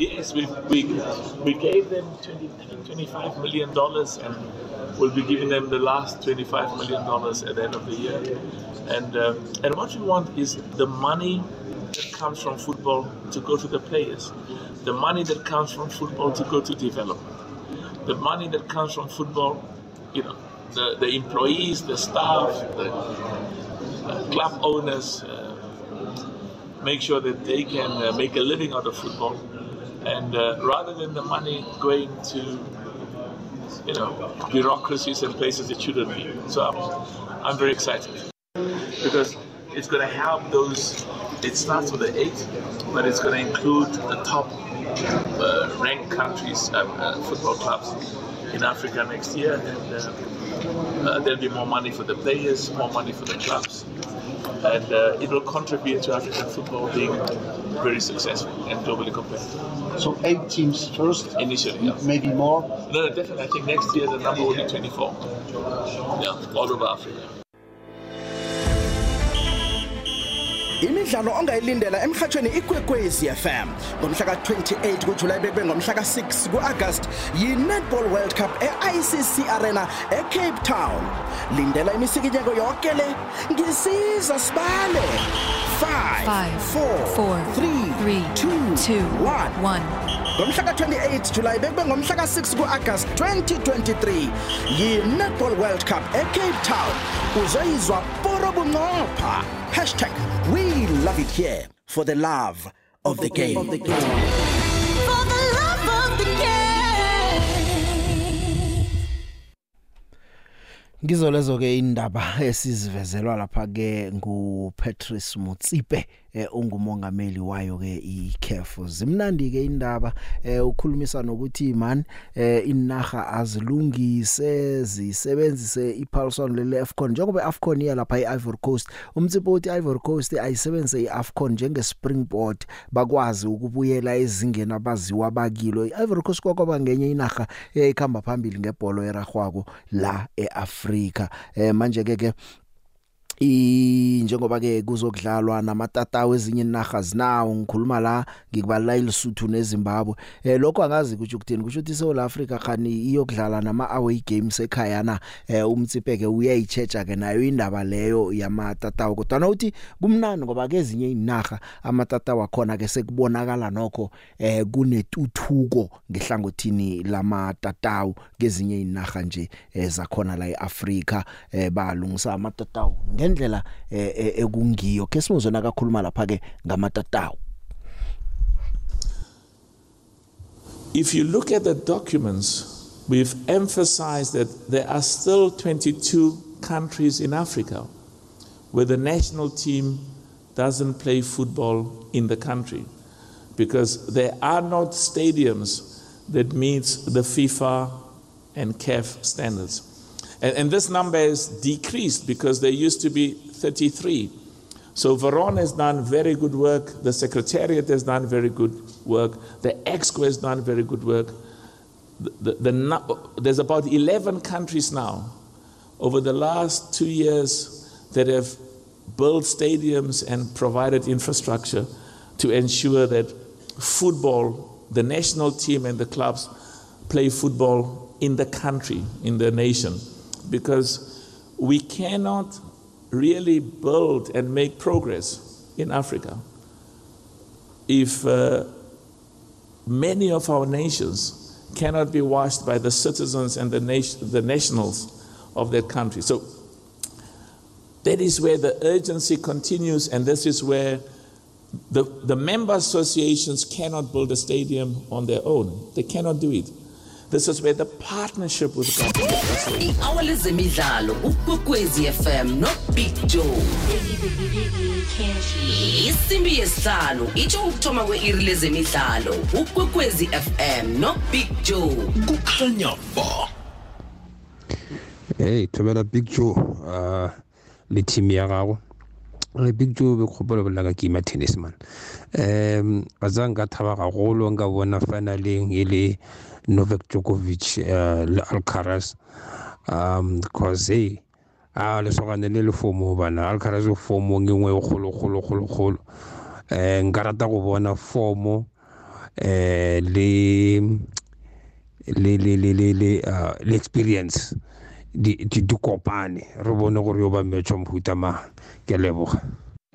Yes, we, we, we gave them 20, 25 million dollars and we'll be giving them the last 25 million dollars at the end of the year. And, uh, and what we want is the money that comes from football to go to the players, the money that comes from football to go to development, the money that comes from football, you know, the, the employees, the staff, the uh, club owners, uh, make sure that they can uh, make a living out of football. And uh, rather than the money going to, you know, bureaucracies and places it shouldn't be. So I'm, I'm very excited because it's going to help those. It starts with the eight, but it's going to include the top uh, ranked countries, uh, uh, football clubs in Africa next year, and uh, uh, there'll be more money for the players, more money for the clubs, and uh, it will contribute to African football being very successful and globally competitive. So eight teams first, initially, yeah. maybe more. No, no, definitely. I think next year the number will be 24. Yeah, all over Africa. Imidlalo ongayilindela emhathweni ikwekwezi FM ngomhla ka28 kuJuly bekube ngomhla ka6 kuAugust yi-Netball World Cup e-ICC Arena eCape Town. Lindela imisikinyeko yonke le. Ngisiza sibale. 5 4 3 2 1 ngomhla ka28 July bekube ngomhla ka6 kuAugust 2023 yi-Netball World Cup eCape Town. Uzoyizwa poro bunqopha Hashtag we love it here for the love of the game. Of the game. Ngizolezo ke indaba esizivezelwa lapha ke nguPatrice Mutsipe eh, ungumongameli wayo ke iCAF zimnandi ke indaba eh, ukhulumisa nokuthi man eh, inaga azilungise zisebenzise iPulson lele AFCON njengoba iAFCON iya lapha eIvory Coast umtsipo uthi iIvory Coast ayisebenzise iAFCON njenge springboard bakwazi ukubuyela ezingeni abaziwa bakilo. iIvory Coast kwakwaba ngenye inaga eyikhamba phambili ngebhola eragwako la eAfrika. Eh manje ke ke i njengoba ke kuzokudlalwa namatatawu ezinye inaga zinawo ngikhuluma la ngikubalala iLesotho neZimbabwe. Eh lokho angazi ukuthi ukuthini? Kusho ukuthi South Africa khani iyokudlala nama away games ekhaya na? Eh umtsipeke uyayichecha ke nayo indaba leyo yamatatawu. Kodwa nawuthi kumnandi ngoba ke ezinye inaga amatatawu akhona ke sekubonakala nokho eh kunetuthuko ngehlangothini lamatatawu kezinye inaga nje ezakhona la eAfrika. Eh balungisa amatatawu. Ngendlela ekungiyo ke simuzona kakhuluma lapha ke ngamatatawu If you look at the documents, we've emphasized that there are still 22 countries in Africa where the national team doesn't play football in the country because there are not stadiums that meets the FIFA and CAF standards. And, and this number is decreased because there used to be 33. So Veron has done very good work. The Secretariat has done very good work. The EXCO has done very good work. The, the, the, there's about 11 countries now over the last two years that have built stadiums and provided infrastructure to ensure that football, the national team and the clubs play football in the country, in the nation because we cannot really build and make progress in Africa if uh, many of our nations cannot be watched by the citizens and the, nation, the nationals of that country. So that is where the urgency continues, and this is where the, the member associations cannot build a stadium on their own. They cannot do it. This is where the partnership with government. i-hour lezemidlalo ukwekwezi fm no big joe. Isimbi yesihlanu itsho ukuthoma kwe-iri lezemidlalo ukwekwezi fm no big joe. Kukhanya ba. Hey thobela big joe uh, le team ya gago. Re big joe be kgopolo bolela ka game ya tennis man. Um a tsa nka thaba gagolo nka bona finaleng e le novak djokovic uh, le alcaraz um because hey a lesogane le le fomo bana. Alcaraz o fomo nge nngwe e kgolo kgolo kgolo kgolo. Um nka rata go bona fomo um le le le le le le uh, le experience. Di di kopane. Re bone gore yo ba metšwa mohuta mang. Ke leboga.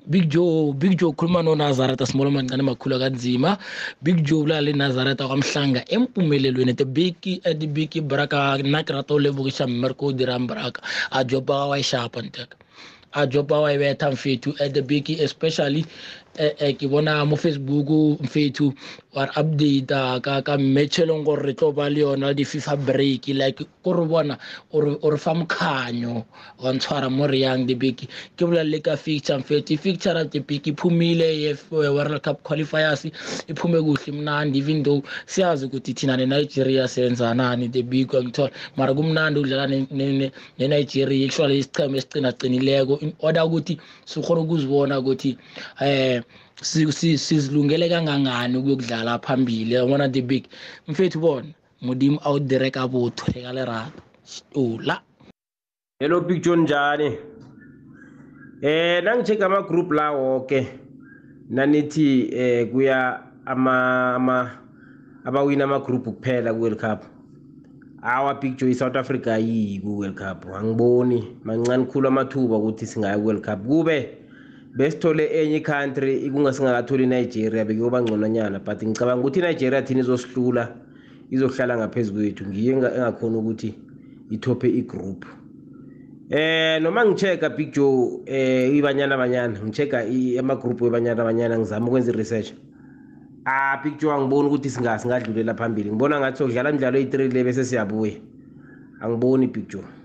Big joe big joe ukhuluma nonazareta small mancane makhulu kanzima. Big joe ulale nazareta kwamhlanga empumelelweni the big at big braka nna ke rata o lebogisa mmereko o dirang braka a jopa wa e shapa nteka a jopa wa e betha mfethu at big especially eh, ke bona mo facebook mfethu re updata ka ka match e leng gore re tlo ba le yona di-fifa break like ko re bona o re fa mokganyo wa ntshwara mo re yang debek ke bolelele ka fixture mfethu i-fixture debek iphumile world cup qualifiers iphume kuhle mnandi even though siyazi ukuthi thina nenigeria senzanani debek angithola. Mara kumnandi ukudlala nenigeria actually isicheme esicinagcinileko in order ukuthi sikhona ukuzibona ukuthi um sizilungele kangangani ukuyokudlala phambili? Yabona the big mfethu bona modimo a o dire ka botho le ka lerato stola hello big john njani? Eh nangicheka ama-group la woke nanithi eh kuya ama ama abawina ama-group kuphela ku-world cup. Awa big joe i-south africa ayiyi ku-world cup. Angiboni mancane khulu amathuba ukuthi singaya ku-world cup. Kube besithole enye country kungasingakatholi inigeria bekuyoba ngcononyana but ngicabanga ukuthi inigeria thina izosihlula izohlala ngaphezu kwethu ngiyo engakhona ukuthi ithophe igroup. Eh noma ngicheka big joe eh ibanyana banyana ngicheka amagroup webanyana banyana ngizama ukwenza i-research. Ah big joe angiboni ukuthi singadlulela phambili. Ngibona ngathi sokudlala imidlalo eyi-three le bese siyabuya. Angiboni big joe.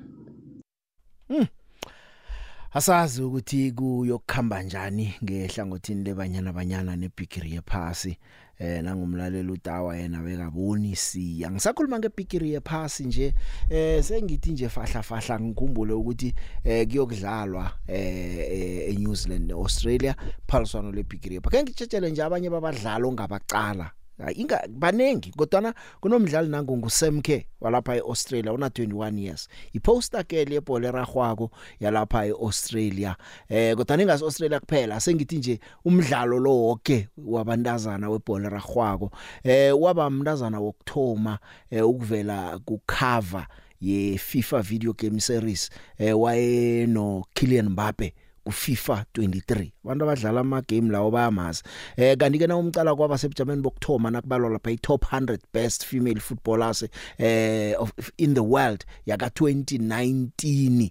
Asazi ukuthi kuyokukhamba kanjani ngehlangothini lebanyana banyana nebigiri yephasi. Eh nangumlaleli utawa yena bekaboni si angisakhuluma ngebigiri yephasi nje eh sengithi nje fahla fahla ngikhumbule ukuthi eh kuyokudlalwa eh eNew Zealand neAustralia phaliswano lebigiri yephasi ke ngitshetshele nje abanye babadlali ongabaqala. Inga banengi kodwa kunomdlali nangu nguSemke walapha eAustralia una 21 years. Iposter ke lebhola eragwako yalapha eAustralia. Eh kodwa ningazi Australia kuphela sengithi nje umdlalo lo wonke wabantazana webhola eragwako eh waba umntazana wokthoma eh, ukuvela ku cover ye FIFA video game series eh waye no Kylian Mbappe. kuFIFA 23 abantu abadlala ama game lawo bayamazi. Eh kanti ke na umcala kwaba sebujameni bokthoma nakubalwa lapha i top 100 best female footballers eh of, in the world yaka 2019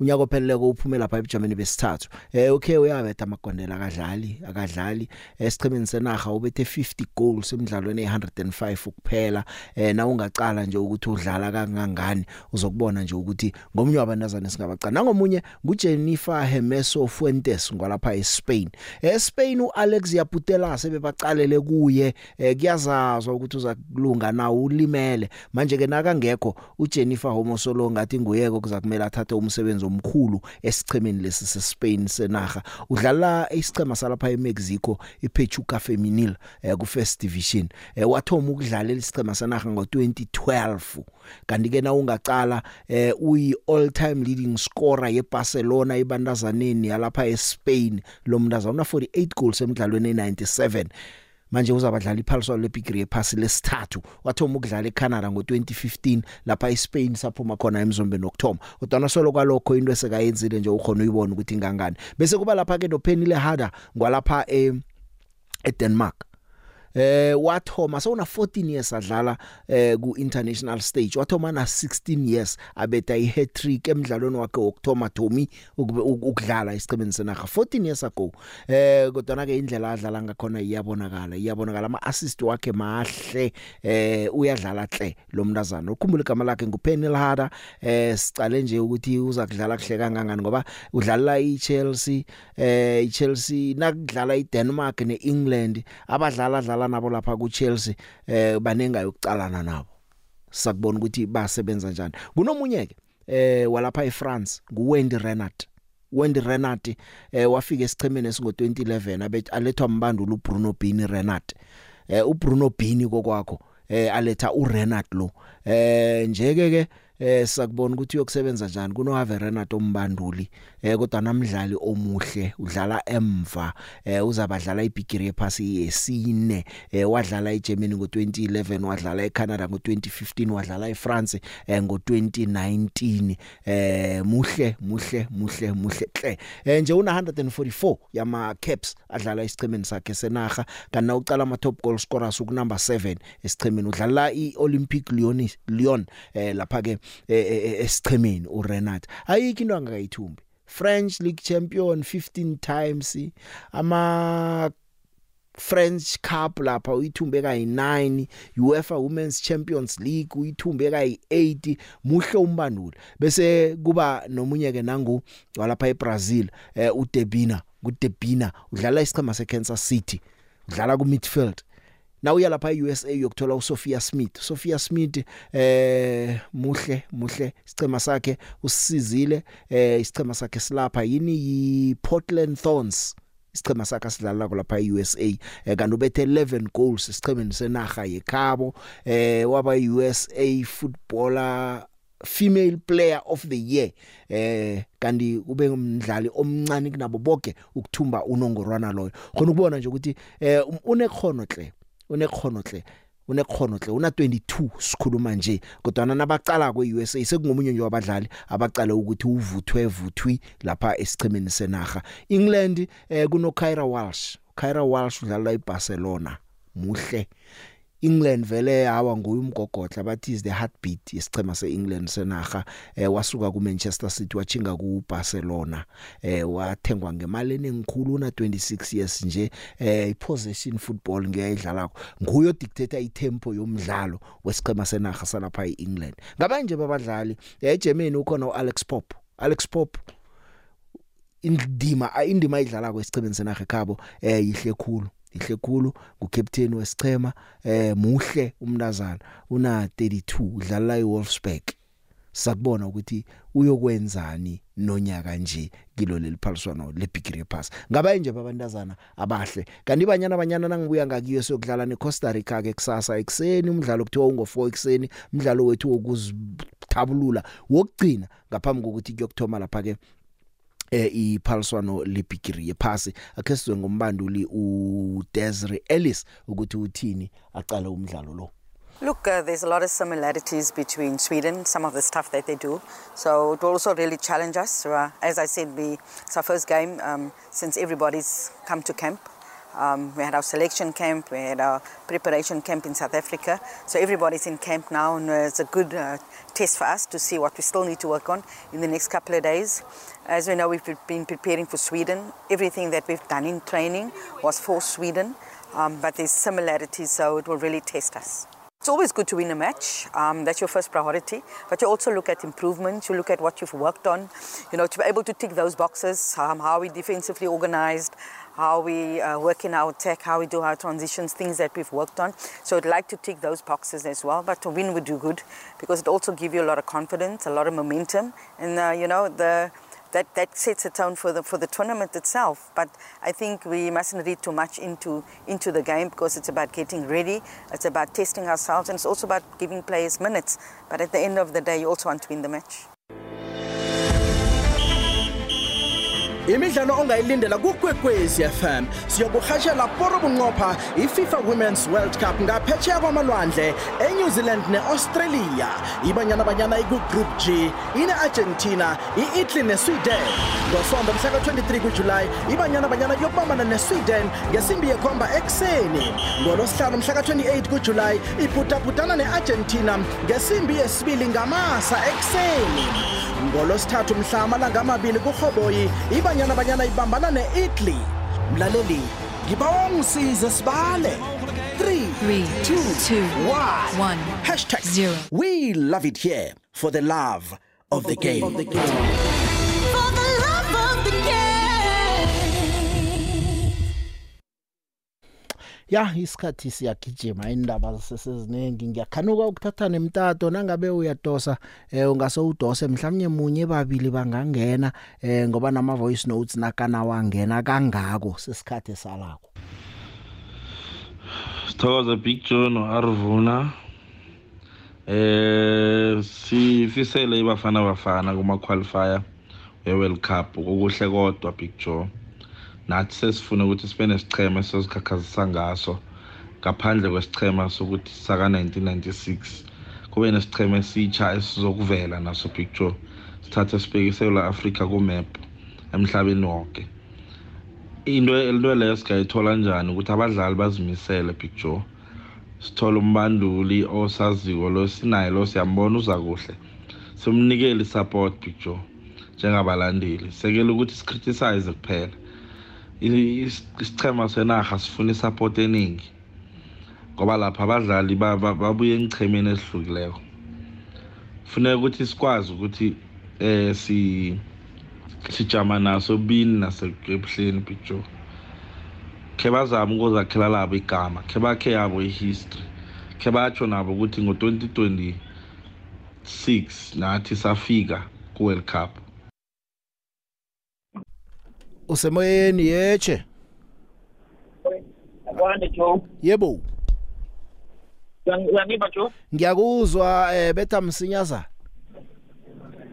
unyaka opheleleko uphume lapha eBgermany besithathu. Eh okay uyabetha amagondela akadlali akadlali esichimeni senaga ubethe 50 goals emidlalweni e105 kuphela eh na ungaqala nje ukuthi udlala kangangani? Uzokubona nje ukuthi ngomnye wabantazana singabacala. Nangomunye nguJennifer Hermoso Fuentes ngolapha eSpain. eSpain uAlexia Putellas sebebaqalele kuye. Eh kuyazazwa ukuthi uza kulunga nawo ulimele. Manje ke nakangekho uJennifer Hermoso lo ngathi nguyeke kuza kumele athathe umsebenzi omkhulu esichemeni lesi seSpain senaga udlala isichema salapha eMexico iPachuca Femenil eh, ku First Division. Eh, wathoma ukudlala lesichema senaga ngo2012 kanti ke na ungaqala eh, uyi all time leading scorer yeBarcelona ibandazaneni yalapha eSpain lo mntazana una 48 goals emidlalweni e97 manje uzabadlala iphaliswano lebigiri yephasi lesithathu. Wathoma ukudlala eCanada ngo2015 lapha eSpain saphuma khona emzombeni okthoma kodwa solo kwalokho into esekayenzile nje ukhona uyibona ukuthi ingangani. Bese kuba lapha ke noPenile Harder ngwalapha e eDenmark. Eh wathoma sewuna 14 years adlala eh ku international stage. Wathoma na 16 years abeta i hat trick emidlalweni wakhe wokthoma Tommy ukudlala isiqhemeni senaga 14 years ago eh kodwa ke indlela adlala ngakhona iyabonakala iyabonakala. Ama assist wakhe mahle eh uyadlala hle lo mntazana. Ukhumbula igama lakhe nguPenel Harder eh sicale nje ukuthi uza kudlala kuhle kangangani ngoba udlala iChelsea eh iChelsea nakudlala iDenmark neEngland abadlala dlala nabo lapha ku Chelsea eh banenga yokucalana nabo. Sakubona ukuthi basebenza kanjani kunomunye ke eh walapha eFrance nguWendy Renard Wendy Renard eh wafika esichemeni esingo 2011 abet alethwa mbandulu uBruno Bini Renard eh uBruno Bini kokwakho eh aletha uRenard lo. Eh njeke ke eh sakubona ukuthi uyokusebenza kanjani kuno Ave Renato umbanduli eh kodwa namdlali omuhle udlala emva eh uzabadlala ibigiri yephasi yesine eh wadlala eGermany ngo2011 wadlala eCanada ngo2015 wadlala eFrance eh ngo2019 eh muhle muhle muhle muhle hle eh nje una 144 yama caps adlala isichemeni sakhe senaga kana ucala ama top goal scorers ukunumber 7 esichemeni udlala iOlympic Lyon Lyon eh lapha ke esichemeni uRenat ayikho into angakayithumbi. French League champion 15 times. Ama French Cup lapha uyithumbe kayi9 UEFA Women's Champions League uyithumbe kayi8 muhle umbanduli bese kuba nomunye ke nangu walapha eBrazil eh uDebina kuDebina udlala isichema seKansas City udlala ku midfield na uya lapha eUSA uyokuthola uSophia Smith. Sophia Smith eh muhle muhle isicema sakhe usizile eh isicema sakhe silapha yini? yiPortland Thorns isichema sakhe sidlala lapha eUSA eh, kanti ubethe 11 goals isichemeni senaga yekhabo. Eh waba USA footballer female player of the year. Eh kanti ube umdlali omncane kunabo bonke ukuthumba unongorwana loyo. Khona ukubona nje ukuthi eh unekhono hle unekhono hle unekhono hle una 22 sikhuluma nje kodwa nabaqala kweUSA sekungomunye nje wabadlali abaqala ukuthi uvuthwe vuthwi lapha esichemeni senaga England eh kuno Kyra Walsh. Kyra Walsh udlala eBarcelona muhle. England vele hawa nguye umgogodla bathi is the heartbeat yesicema seEngland senaga eh wasuka ku Manchester City wachinga ku Barcelona eh wathengwa ngemali enengikhulu una 26 years nje eh possession football ngiyayidlalako nguyo dictator itempo yomdlalo wesicema senaga salapha eEngland. Ngabanje babadlali eGermany ukhona uAlex Pop Alex Pop indima indima ayidlala kwesicemeni senaga ekhabo eh yihle khulu. Ihle khulu ngucaptain wesichema eh muhle umntazana una 32 udlala eWolfsburg sakubona ukuthi uyokwenzani nonyaka nje kilo leliphaliswano lebigiri pass. Ngabaye nje babantazana abahle? Kanti banyana abanyana nangibuya ngakiyo siyokudlala neCosta Rica ke kusasa ekseni umdlalo kuthiwa ungo4 ekseni umdlalo wethu wokuzithabulula wokugcina ngaphambi kokuthi kuyokthoma lapha ke eh iphaliswano lebigiri yephasi akhe sizwe ngombanduli uDesiree Ellis ukuthi uthini aqala umdlalo lo Look, uh, there's a lot of similarities between Sweden, some of the stuff that they do. So it will also really challenge us. Uh, as I said, we, it's our first game um, since everybody's come to camp. Um, we had our selection camp, we had our preparation camp in South Africa. So everybody's in camp now, and uh, it's a good uh, test for us to see what we still need to work on in the next couple of days. As we know, we've been preparing for Sweden. Everything that we've done in training was for Sweden, um, but there's similarities, so it will really test us. It's always good to win a match. Um, that's your first priority. But you also look at improvements. You look at what you've worked on. You know, to be able to tick those boxes. Um, how we defensively organised, how we uh, work in our tech, how we do our transitions, things that we've worked on. So I'd like to tick those boxes as well. But to win would do good because it also gives you a lot of confidence, a lot of momentum, and uh, you know the that, that sets a tone for the for the tournament itself. But I think we mustn't read too much into into the game because it's about getting ready, it's about testing ourselves, and it's also about giving players minutes. But at the end of the day, you also want to win the match. Imidlalo ongayilindela kukwekwezi fm siyokuhashela poro bunqopha ififa women's world cup ngaphetsheya kwamalwandle enew zealand ne-australia. Ibanyana banyana ikugroup g ine-argentina i-italy nesweden. Ngosonto mhla ka-23 kujulayi ibanyana banyana yokubambana nesweden ngesimbi yekhomba ekuseni. Ngolosihlanu mhla ka-28 kujulayi ibhudabhudana ne-argentina ngesimbi yesibili ngamasa ekuseni. Ngolosithathu mhla amalanga amabili kurhoboyi ibanyana banyana ibambana ne-italy mlaleli ngibawa ungisize sibale. 3 2 1 hashtag 0 we love it here for the love of the game, ya isikhathi siyagijima indaba seseziningi ngiyakhanuka ukuthatha nemtato nangabe uyadosa eh ungase udose mhlawumnye munye babili bangangena eh ngoba nama voice notes nakana wangena kangako sesikhathi salako Sithokoze Big Joe no Arvuna eh sifisele ibafana bafana kuma qualifier we World Cup. Okuhle kodwa Big Joe nathi sesifuna ukuthi sibe nesichema esizikhakhazisa ngaso ngaphandle kwesichema sokuthi saka 1996 kube nesichema esitsha esizokuvela naso Joe. Sithathe sibeke eSouth Africa ku map emhlabeni wonke. Into into leyo sigayithola kanjani ukuthi abadlali bazimisele Joe. Sithola umbanduli osaziko lo sinaye lo siyambona uza kuhle. Simnikele support Joe njengabalandeli. Sekele ukuthi sicriticize kuphela. Isichema senaga sifuna isupport eningi ngoba lapha abadlali babuye engichemeni esihlukileko. Kufuneka ukuthi sikwazi ukuthi eh si sijama naso bini nasebuhleni picture khe bazame ukuzakhela labo igama khe bakhe yabo ihistory khe batsho nabo ukuthi ngo-2026 nathi safika ku-world cup. Usemoyeni yeche Kwande Joe. yebo Uyangiba Joe? ngiyakuzwa eh betha msinyaza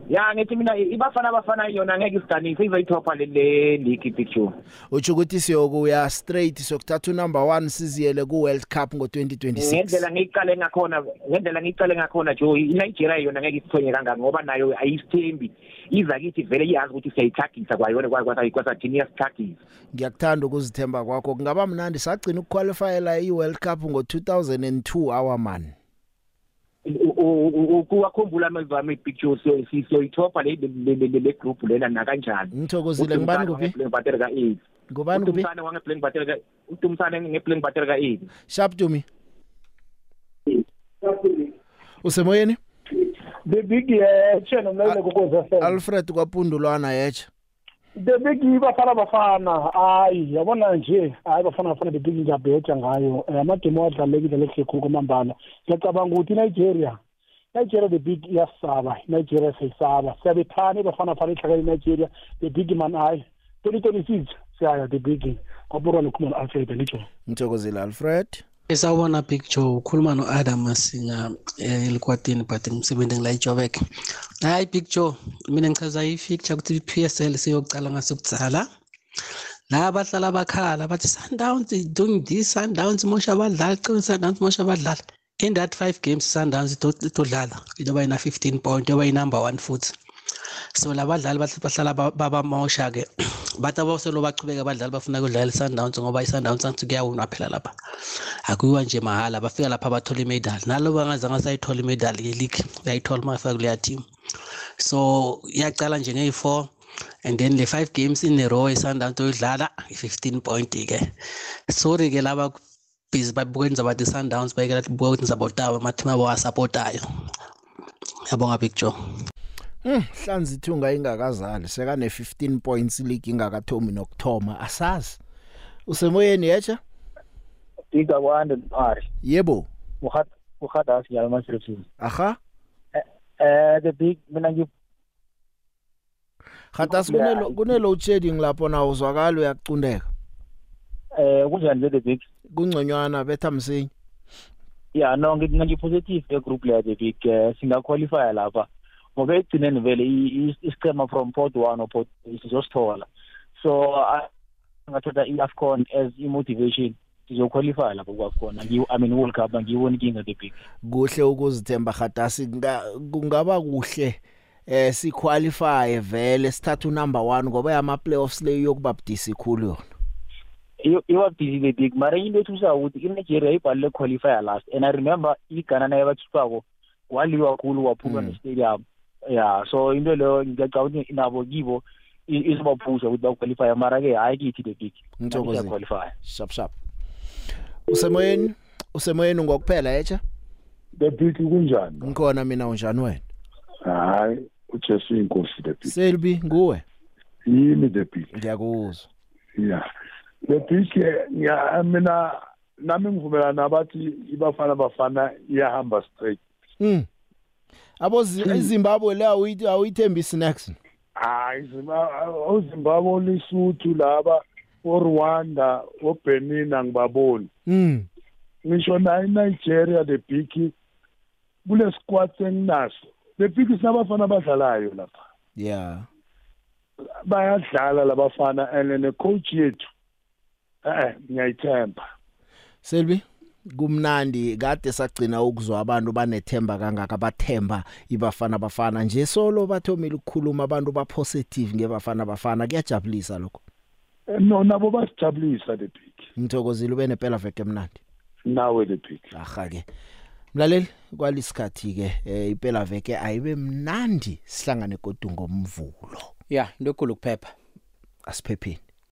ya ngithi mina ibafana abafana yona ngeke isiganise izoyithopha le le league picture utsho ukuthi siyokuya straight sokuthatha unumber 1 siziyele ku World Cup ngo2026 ngendlela ngiyiqale ngakhona ngendlela ngiyiqale ngakhona jo iNigeria yona ngeke isithonye kangaka ngoba nayo ayisithembi. Iza kithi vele iyazi ukuthi siyayithagisa kwayona kwasathini iyasithagisa. Ngiyakuthanda ukuzithemba kwakho. Kungaba mnandi sagcina ukuqualifyela i-World Cup ngo2002 our man kuwakhumbula amazwi ami picture so siyoyithopha le le le group lena na kanjani ngithokozile ngibani kuphi? battery ka 8 ngubani kuphi? Umsane wange playing battery ka umsane nge playing battery ka 8 sharp to me usemoyeni the big yeche nomlaleli kokoza FM Alfred kwapundulwana yeche the big bafana bafana. Hayi yabona nje. Hayi bafana bafana the big ngiyabheja ngayo. Eh, amagemu adlalekile lehle khulu kwamambala. Ngiyacabanga ukuthi Nigeria Nigeria the big iyasaba. Nigeria siyisaba siyabethana bafana bafana ihlaka Nigeria the big man hayi 2026 siyaya the big kwabura lokhumana Alfred lijo ngithokozile Alfred. Esawubona picture ukhuluma noAdam Masinga eh, elikwatini but umsebenzi ngila eJobek. Hayi picture mina ngichaza ifixture ukuthi iPSL siyokucala ngasukudzala. La bahlala bakhala bathi Sundowns doing this Sundowns mosha abadlali qini Sundowns mosha abadlali. In that 5 games Sundowns itodlala idoba ina 15 point yoba inumber 1 futhi. So labadlali bahlala ba- babamosha ke. *clears throat* Bathi aboselo bachubeka abadlali bafuna ukudlala iSundowns ngoba iSundowns angithi kuyawina phela lapha. akuyiwa nje mahhala bafika lapha bathola imedal nalo bangazange sayithola imedal ye-league yayithola uma fika kuleya team so iyacala nje ngeyi-four and then le five games in a row isundowns oyidlala i-fifteen point-ke sorry-ke laba busy bakwenza bathi i-sundowns bayekela ukuthi ngisapotayo amathim abo asapotayo yabonga big joe Mm, hlanzi ithunga ingakazali seka ne 15 points league ingakathomi nokuthoma. Asazi. Usemoyeni yecha Ika kwande ari yebo. Ukhat ukhada asiyala masirifini aha. Eh the big mina ngi khatas kunelo kunelo shedding lapho na uzwakala uyacundeka eh kunjani le the big? Kungconywana betha msinyi ya no ngithi ngi positive e group le the big eh, singa qualify lapha. Ngoba egcineni vele isichema from port 1 or port sizosithola. So I- ngathatha i-afcon as i-motivation sizoqualify lapho kwakhona. I mean world cup angiyiboni inkinga the big. Kuhle ukuzithemba khatasi. Kunga- kungaba kuhle eh si qualify vele sithatha number 1 ngoba ama playoffs le yokuba budisi khulu yona. Iwabhizi the big mara into ethusa ukuthi inigeria ibhalele qualifier last. And i remember igana naye bakhiphako waliwa khulu waphulwa Mm. ne-stadium. Ya so into leyo ngiyacaba ukuthi nabo kibo i- izobaphusha ukuthi baqualifye. Mara-ke hhayi kithi the big ngithokozile qualify sharp sharp usemoyeni? Usemoyeni ngokuphela yecha the big kunjani ngikhona mina unjani wena? Hayi ujesu inkosi the big selbi nguwe? Yini the big ngiyakuzwa. Ya the big eh, ngiya- mina nami ngivumelana nabathi ibafana bafana iyahamba straight. Mm abo Zi- izimbabwe la awuyithembi snacks. Hayi Zimba- ozimbabwe lesotho laba orwanda obenin angibaboni mm ngisho nayo inigeria the big kule squad enginaso. The big sinabafana abadlalayo lapha. Yeah bayadlala labafana and ne-coach yethu eh ngiyayithemba. Selbi kumnandi kade sagcina ukuzwa abantu banethemba kangaka bathemba ibafana bafana nje. Solo bathomile ukukhuluma abantu ba positive ngebafana bafana kuyajabulisa lokho? Eh, no nabo basijabulisa the big ngithokozile ube nepela veke mnandi nawe the big aha ke mlaleli kwalisikhathi ke eh, impela veke ayibe mnandi sihlangane kodwa ngomvulo. Ya into ekhulu kuphepha asiphepheni.